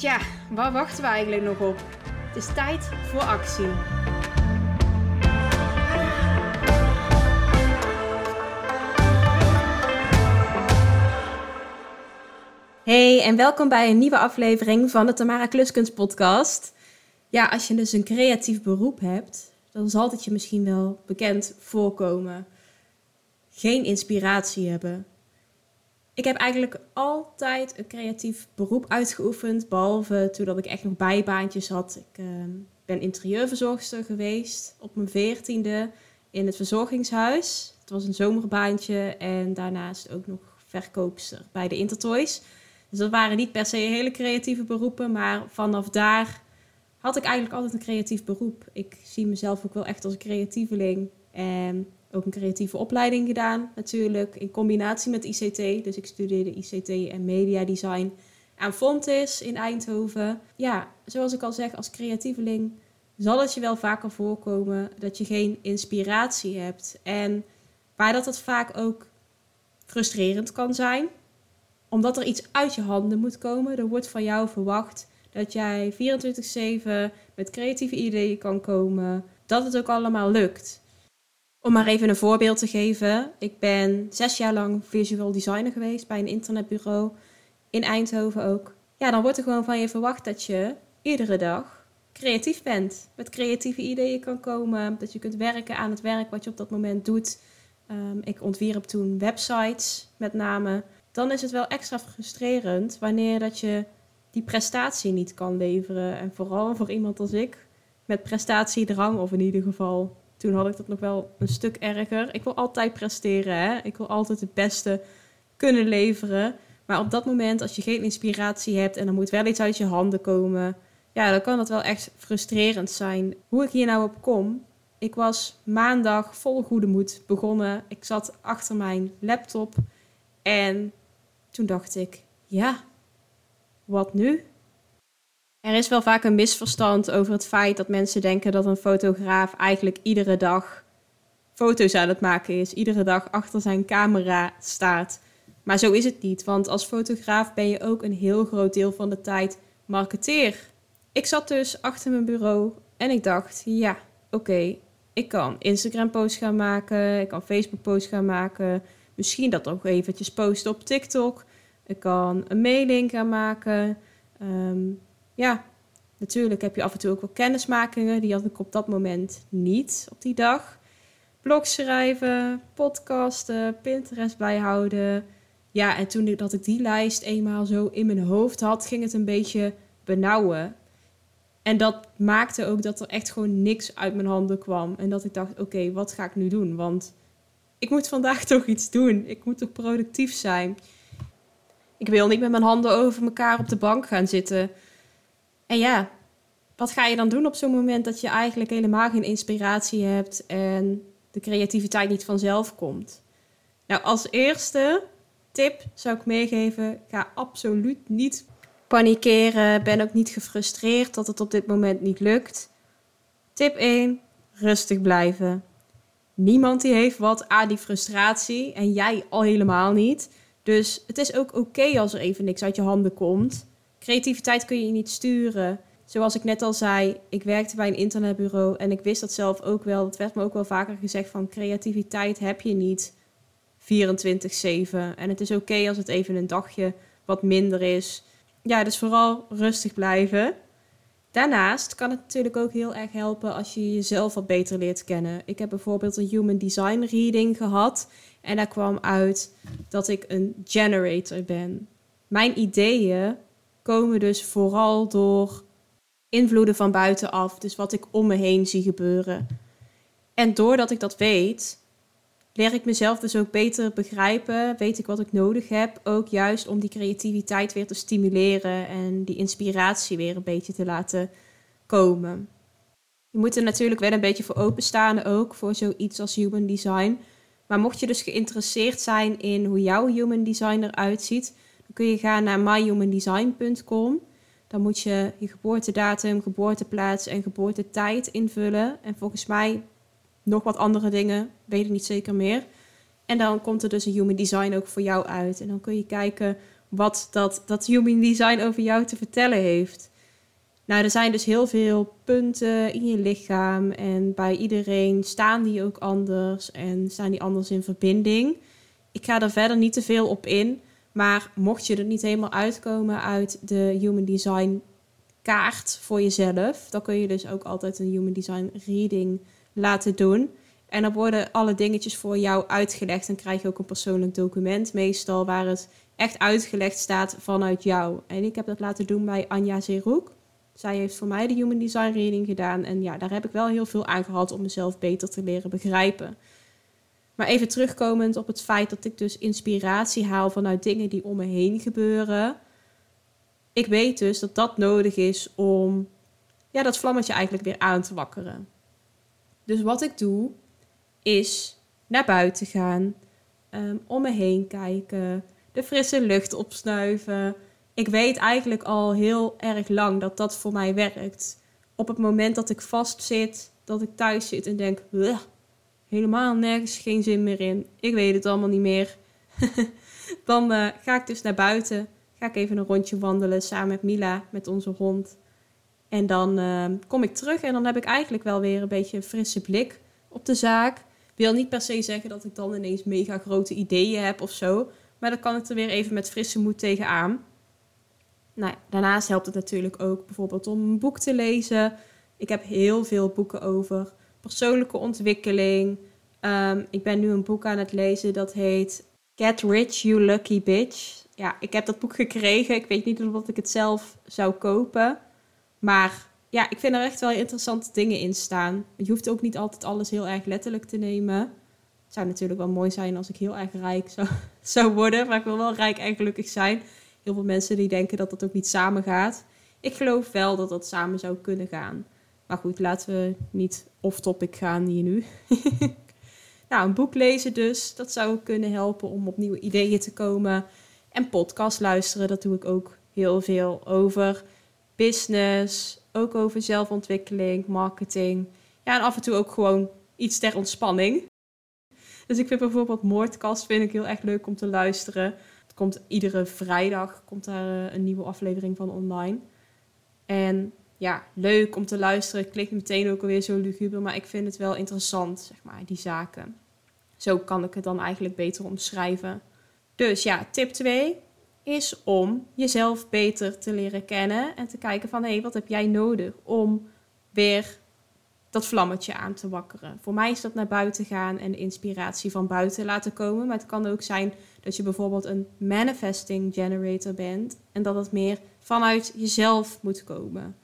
Tja, waar wachten we eigenlijk nog op? Het is tijd voor actie. Hey en welkom bij een nieuwe aflevering van de Tamara Kluskunst podcast. Ja, als je dus een creatief beroep hebt, dan zal het je misschien wel bekend voorkomen. Geen inspiratie hebben. Ik heb eigenlijk altijd een creatief beroep uitgeoefend, behalve toen dat ik echt nog bijbaantjes had. Ik ehm, ben interieurverzorgster geweest op mijn veertiende in het verzorgingshuis. Het was een zomerbaantje en daarnaast ook nog verkoopster bij de Intertoys. Dus dat waren niet per se hele creatieve beroepen, maar vanaf daar had ik eigenlijk altijd een creatief beroep. Ik zie mezelf ook wel echt als een creatieveling. En ook een creatieve opleiding gedaan natuurlijk, in combinatie met ICT. Dus ik studeerde ICT en media design aan Fontis in Eindhoven. Ja, zoals ik al zeg, als creatieveling zal het je wel vaker voorkomen dat je geen inspiratie hebt. En waar dat het vaak ook frustrerend kan zijn, omdat er iets uit je handen moet komen. Er wordt van jou verwacht dat jij 24/7 met creatieve ideeën kan komen, dat het ook allemaal lukt. Om maar even een voorbeeld te geven. Ik ben zes jaar lang visual designer geweest bij een internetbureau in Eindhoven ook. Ja, dan wordt er gewoon van je verwacht dat je iedere dag creatief bent. Met creatieve ideeën kan komen. Dat je kunt werken aan het werk wat je op dat moment doet. Um, ik ontwierp toen websites met name. Dan is het wel extra frustrerend wanneer dat je die prestatie niet kan leveren. En vooral voor iemand als ik, met prestatiedrang of in ieder geval toen had ik dat nog wel een stuk erger. Ik wil altijd presteren, hè? ik wil altijd het beste kunnen leveren. Maar op dat moment, als je geen inspiratie hebt en er moet wel iets uit je handen komen, ja, dan kan dat wel echt frustrerend zijn. Hoe ik hier nou op kom, ik was maandag vol goede moed begonnen. Ik zat achter mijn laptop en toen dacht ik, ja, wat nu? Er is wel vaak een misverstand over het feit dat mensen denken dat een fotograaf eigenlijk iedere dag foto's aan het maken is, iedere dag achter zijn camera staat. Maar zo is het niet, want als fotograaf ben je ook een heel groot deel van de tijd marketeer. Ik zat dus achter mijn bureau en ik dacht, ja, oké, ik kan Instagram-posts gaan maken, ik kan Facebook-posts gaan maken, misschien dat ook eventjes posten op TikTok, ik kan een mailing gaan maken. Um, ja, natuurlijk heb je af en toe ook wel kennismakingen. Die had ik op dat moment niet op die dag. Blog schrijven, podcasten, Pinterest bijhouden. Ja, en toen dat ik die lijst eenmaal zo in mijn hoofd had, ging het een beetje benauwen. En dat maakte ook dat er echt gewoon niks uit mijn handen kwam. En dat ik dacht, oké, wat ga ik nu doen? Want ik moet vandaag toch iets doen. Ik moet toch productief zijn. Ik wil niet met mijn handen over elkaar op de bank gaan zitten. En ja, wat ga je dan doen op zo'n moment dat je eigenlijk helemaal geen inspiratie hebt en de creativiteit niet vanzelf komt? Nou, als eerste tip zou ik meegeven: ga absoluut niet panikeren. Ben ook niet gefrustreerd dat het op dit moment niet lukt. Tip 1: rustig blijven. Niemand die heeft wat aan die frustratie en jij al helemaal niet. Dus het is ook oké als er even niks uit je handen komt. Creativiteit kun je niet sturen. Zoals ik net al zei, ik werkte bij een internetbureau en ik wist dat zelf ook wel. Het werd me ook wel vaker gezegd van creativiteit heb je niet 24/7. En het is oké als het even een dagje wat minder is. Ja, dus vooral rustig blijven. Daarnaast kan het natuurlijk ook heel erg helpen als je jezelf wat beter leert kennen. Ik heb bijvoorbeeld een Human Design Reading gehad. En daar kwam uit dat ik een generator ben. Mijn ideeën komen dus vooral door invloeden van buitenaf. Dus wat ik om me heen zie gebeuren. En doordat ik dat weet, leer ik mezelf dus ook beter begrijpen. Weet ik wat ik nodig heb. Ook juist om die creativiteit weer te stimuleren en die inspiratie weer een beetje te laten komen. Je moet er natuurlijk wel een beetje voor openstaan ook voor zoiets als human design. Maar mocht je dus geïnteresseerd zijn in hoe jouw human design eruit ziet, kun je gaan naar myhumandesign.com. Dan moet je je geboortedatum, geboorteplaats en geboortetijd invullen. En volgens mij nog wat andere dingen, weet ik niet zeker meer. En dan komt er dus een human design ook voor jou uit. En dan kun je kijken wat dat, dat human design over jou te vertellen heeft. Nou, er zijn dus heel veel punten in je lichaam en bij iedereen staan die ook anders en staan die anders in verbinding. Ik ga er verder niet te veel op in, maar mocht je er niet helemaal uitkomen uit de Human Design kaart voor jezelf, dan kun je dus ook altijd een Human Design reading laten doen. En dan worden alle dingetjes voor jou uitgelegd en krijg je ook een persoonlijk document meestal waar het echt uitgelegd staat vanuit jou. En ik heb dat laten doen bij Anja Zeroek. Zij heeft voor mij de Human Design Reading gedaan. En ja, daar heb ik wel heel veel aan gehad om mezelf beter te leren begrijpen. Maar even terugkomend op het feit dat ik dus inspiratie haal vanuit dingen die om me heen gebeuren. Ik weet dus dat dat nodig is om ja, dat vlammetje eigenlijk weer aan te wakkeren. Dus wat ik doe, is naar buiten gaan, um, om me heen kijken, de frisse lucht opsnuiven ik weet eigenlijk al heel erg lang dat dat voor mij werkt. Op het moment dat ik vastzit, dat ik thuis zit en denk, helemaal nergens geen zin meer in. Ik weet het allemaal niet meer. dan uh, ga ik dus naar buiten. Ga ik even een rondje wandelen samen met Mila, met onze hond. En dan uh, kom ik terug en dan heb ik eigenlijk wel weer een beetje een frisse blik op de zaak. Wil niet per se zeggen dat ik dan ineens mega grote ideeën heb of zo. Maar dan kan ik er weer even met frisse moed tegenaan. Nou, daarnaast helpt het natuurlijk ook bijvoorbeeld om een boek te lezen. Ik heb heel veel boeken over persoonlijke ontwikkeling. Um, ik ben nu een boek aan het lezen dat heet Get Rich, You Lucky Bitch. Ja, ik heb dat boek gekregen. Ik weet niet of ik het zelf zou kopen. Maar ja, ik vind er echt wel interessante dingen in staan. Je hoeft ook niet altijd alles heel erg letterlijk te nemen. Het zou natuurlijk wel mooi zijn als ik heel erg rijk zou, zou worden. Maar ik wil wel rijk en gelukkig zijn heel veel mensen die denken dat dat ook niet samen gaat. Ik geloof wel dat dat samen zou kunnen gaan. Maar goed, laten we niet off-topic gaan hier nu. nou, een boek lezen dus. Dat zou kunnen helpen om op nieuwe ideeën te komen. En podcast luisteren, dat doe ik ook heel veel over business, ook over zelfontwikkeling, marketing. Ja, en af en toe ook gewoon iets ter ontspanning. Dus ik vind bijvoorbeeld Moordkast vind ik heel erg leuk om te luisteren komt iedere vrijdag komt daar eh, een nieuwe aflevering van online. En ja, leuk om te luisteren. Klinkt meteen ook alweer zo luguber, maar ik vind het wel interessant, zeg maar, die zaken. Zo kan ik het dan eigenlijk beter omschrijven. Dus ja, tip 2 is om jezelf beter te leren kennen en te kijken van hé, hey, wat heb jij nodig om weer dat vlammetje aan te wakkeren. Voor mij is dat naar buiten gaan en de inspiratie van buiten laten komen. Maar het kan ook zijn dat je bijvoorbeeld een manifesting generator bent en dat het meer vanuit jezelf moet komen.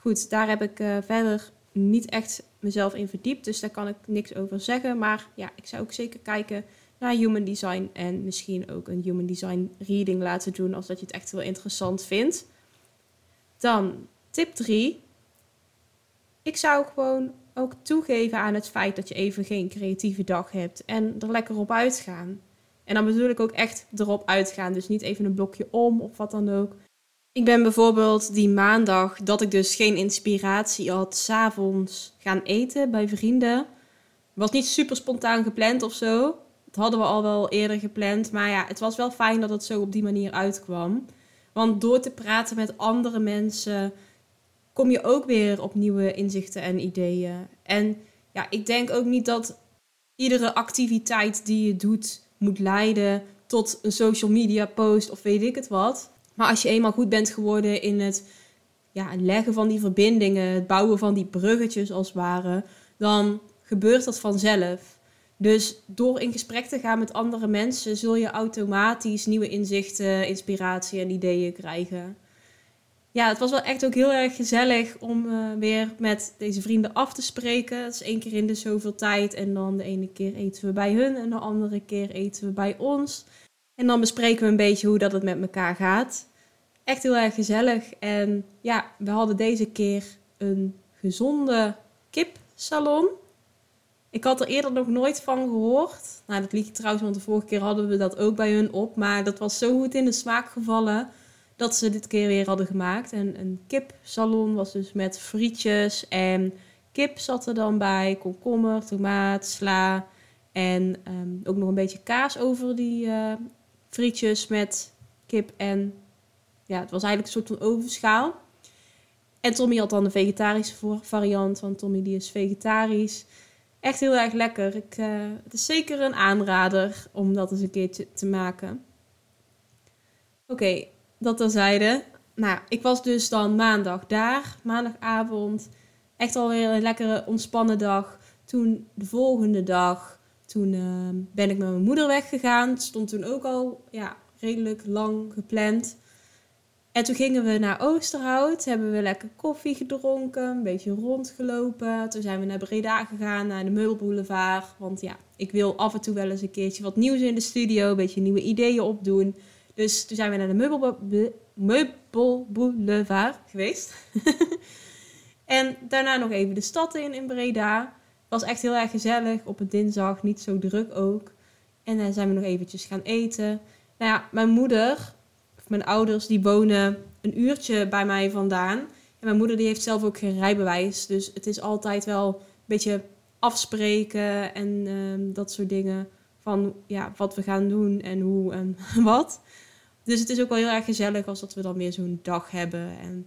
Goed, daar heb ik uh, verder niet echt mezelf in verdiept, dus daar kan ik niks over zeggen. Maar ja, ik zou ook zeker kijken naar human design en misschien ook een human design reading laten doen als dat je het echt wel interessant vindt. Dan tip 3 ik zou gewoon ook toegeven aan het feit dat je even geen creatieve dag hebt en er lekker op uitgaan. En dan bedoel ik ook echt erop uitgaan, dus niet even een blokje om of wat dan ook. Ik ben bijvoorbeeld die maandag dat ik dus geen inspiratie had, s'avonds gaan eten bij vrienden. Was niet super spontaan gepland of zo. Dat hadden we al wel eerder gepland, maar ja, het was wel fijn dat het zo op die manier uitkwam. Want door te praten met andere mensen, kom je ook weer op nieuwe inzichten en ideeën. En ja, ik denk ook niet dat iedere activiteit die je doet moet leiden tot een social media post of weet ik het wat. Maar als je eenmaal goed bent geworden in het ja, leggen van die verbindingen, het bouwen van die bruggetjes als het ware, dan gebeurt dat vanzelf. Dus door in gesprek te gaan met andere mensen, zul je automatisch nieuwe inzichten, inspiratie en ideeën krijgen. ja, het was wel echt ook heel erg gezellig om uh, weer met deze vrienden af te spreken. Het is één keer in de zoveel tijd. En dan de ene keer eten we bij hun en de andere keer eten we bij ons. En dan bespreken we een beetje hoe dat het met elkaar gaat. Echt heel erg gezellig. En ja, we hadden deze keer een gezonde kipsalon. Ik had er eerder nog nooit van gehoord. Nou, dat liedje trouwens, want de vorige keer hadden we dat ook bij hun op. Maar dat was zo goed in de smaak gevallen dat ze dit keer weer hadden gemaakt. En een kipsalon was dus met frietjes en kip zat er dan bij. Komkommer, tomaat, sla en ehm, ook nog een beetje kaas over die uh, frietjes met kip en... Ja, het was eigenlijk een soort van ovenschaal. En Tommy had dan de vegetarische variant, want Tommy die is vegetarisch. Echt heel erg lekker. Ik, uh, het is zeker een aanrader om dat eens een keertje te maken. Oké, dat terzijde. Nou, ik was dus dan maandag daar, maandagavond. Echt alweer een lekkere ontspannen dag. Toen de volgende dag, toen ehm, ben ik met mijn moeder weggegaan. Het stond toen ook al ja, redelijk lang gepland. En toen gingen we naar Oosterhout, hebben we lekker koffie gedronken, een beetje rondgelopen. Toen zijn we naar Breda gegaan, naar de Meubelboulevard. Want ja, ik wil af en toe wel eens een keertje wat nieuws in de studio, een beetje nieuwe ideeën opdoen. Dus toen zijn we naar de Meubelboulevard geweest. en daarna nog even de stad in, in Breda. Was echt heel erg gezellig op een dinsdag, niet zo druk ook. En dan zijn we nog eventjes gaan eten. Nou ja, mijn moeder, mijn ouders, die wonen een uurtje bij mij vandaan. En mijn moeder die heeft zelf ook geen rijbewijs. Dus het is altijd wel een beetje afspreken en ehm, dat soort dingen. Van ja, wat we gaan doen en hoe en wat. Dus het is ook wel heel erg gezellig als dat we dan weer zo'n dag hebben. En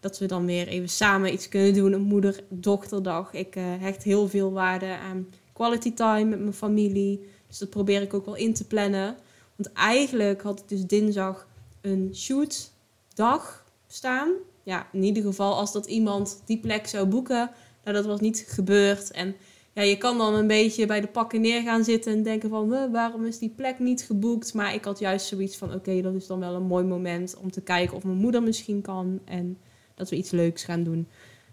dat we dan weer even samen iets kunnen doen. Een moeder-dochterdag. Ik uh, hecht heel veel waarde aan quality time met mijn familie. Dus dat probeer ik ook wel in te plannen. Want eigenlijk had ik dus dinsdag een shootdag staan. Ja, in ieder geval als dat iemand die plek zou boeken. Nou, dat was niet gebeurd. En ja, je kan dan een beetje bij de pakken neer gaan zitten en denken van waarom is die plek niet geboekt? Maar ik had juist zoiets van oké, dat is dan wel een mooi moment om te kijken of mijn moeder misschien kan en dat we iets leuks gaan doen.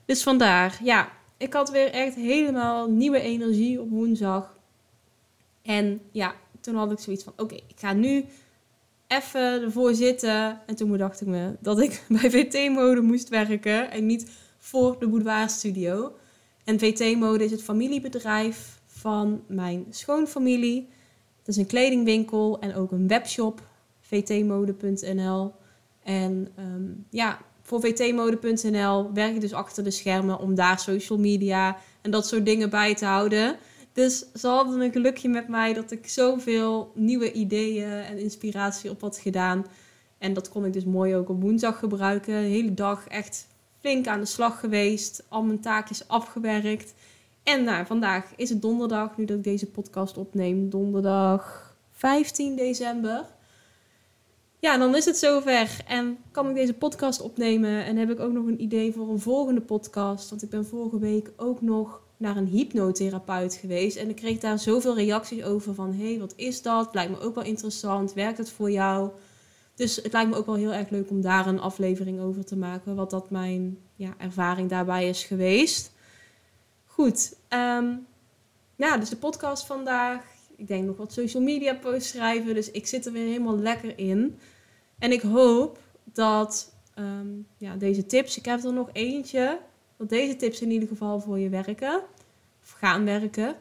Dus vandaar, ja, ik had weer echt helemaal nieuwe energie op woensdag. En ja, toen had ik zoiets van oké, ik ga nu even ervoor zitten. En toen bedacht ik me dat ik bij VT-mode moest werken en niet voor de Boudoir Studio. En VT-mode is het familiebedrijf van mijn schoonfamilie. Het is een kledingwinkel en ook een webshop, vtmode.nl. En um, ja, voor vtmode.nl werk ik dus achter de schermen om daar social media en dat soort dingen bij te houden. Dus ze hadden een gelukje met mij dat ik zoveel nieuwe ideeën en inspiratie op had gedaan. En dat kon ik dus mooi ook op woensdag gebruiken. De hele dag echt flink aan de slag geweest. Al mijn taakjes afgewerkt. En nou, vandaag is het donderdag, nu dat ik deze podcast opneem. Donderdag 15 december. Ja, dan is het zover. En kan ik deze podcast opnemen. En heb ik ook nog een idee voor een volgende podcast. Want ik ben vorige week ook nog naar een hypnotherapeut geweest. En ik kreeg daar zoveel reacties over van... hé, hey, wat is dat? Lijkt me ook wel interessant. Werkt het voor jou? Dus het lijkt me ook wel heel erg leuk om daar een aflevering over te maken. Wat dat mijn ja, ervaring daarbij is geweest. Goed. Um, dus de podcast vandaag. Ik denk nog wat social media posts schrijven. Dus ik zit er weer helemaal lekker in. En ik hoop dat um, ja, deze tips, ik heb er nog eentje. Dat deze tips in ieder geval voor je werken. Of gaan werken.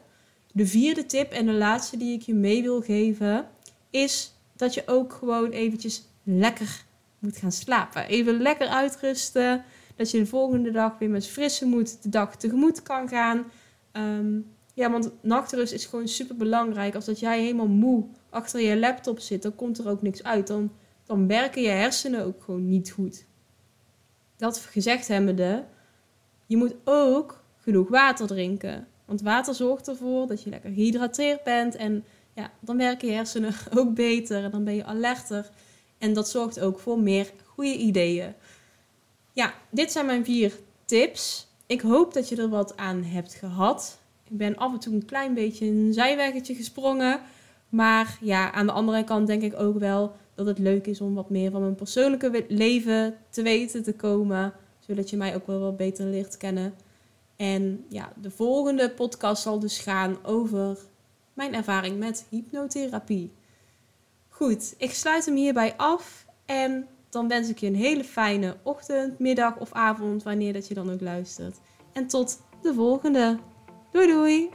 De vierde tip en de laatste die ik je mee wil geven is dat je ook gewoon eventjes lekker moet gaan slapen. Even lekker uitrusten. Dat je de volgende dag weer met frisse moed de dag tegemoet kan gaan. Um, ja, want nachtrust is gewoon super belangrijk. Als dat jij helemaal moe achter je laptop zit, dan komt er ook niks uit. Dan, dan werken je hersenen ook gewoon niet goed. Dat gezegd hebbende, je moet ook genoeg water drinken. Want water zorgt ervoor dat je lekker gehydrateerd bent. En ja, dan werken je hersenen ook beter. En dan ben je alerter. En dat zorgt ook voor meer goede ideeën. Ja, dit zijn mijn vier tips. Ik hoop dat je er wat aan hebt gehad. Ik ben af en toe een klein beetje een zijweggetje gesprongen. Maar ja, aan de andere kant denk ik ook wel dat het leuk is om wat meer van mijn persoonlijke leven te weten te komen. Zodat je mij ook wel wat beter leert kennen. En ja, de volgende podcast zal dus gaan over mijn ervaring met hypnotherapie. Goed, ik sluit hem hierbij af. En dan wens ik je een hele fijne ochtend, middag of avond, wanneer dat je dan ook luistert. En tot de volgende. Doei doei!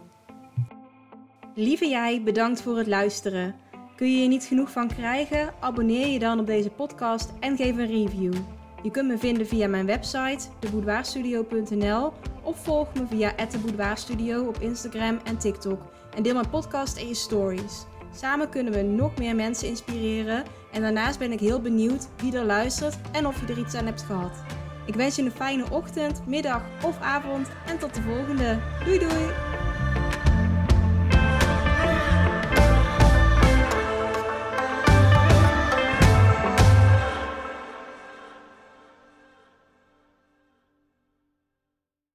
Lieve jij, bedankt voor het luisteren. Kun je hier niet genoeg van krijgen? Abonneer je dan op deze podcast en geef een review. Je kunt me vinden via mijn website, deboudoirstudio.nl of volg me via @deboudoirstudio op Instagram en TikTok en deel mijn podcast en je stories. Samen kunnen we nog meer mensen inspireren en daarnaast ben ik heel benieuwd wie er luistert en of je er iets aan hebt gehad. Ik wens je een fijne ochtend, middag of avond en tot de volgende. Doei doei!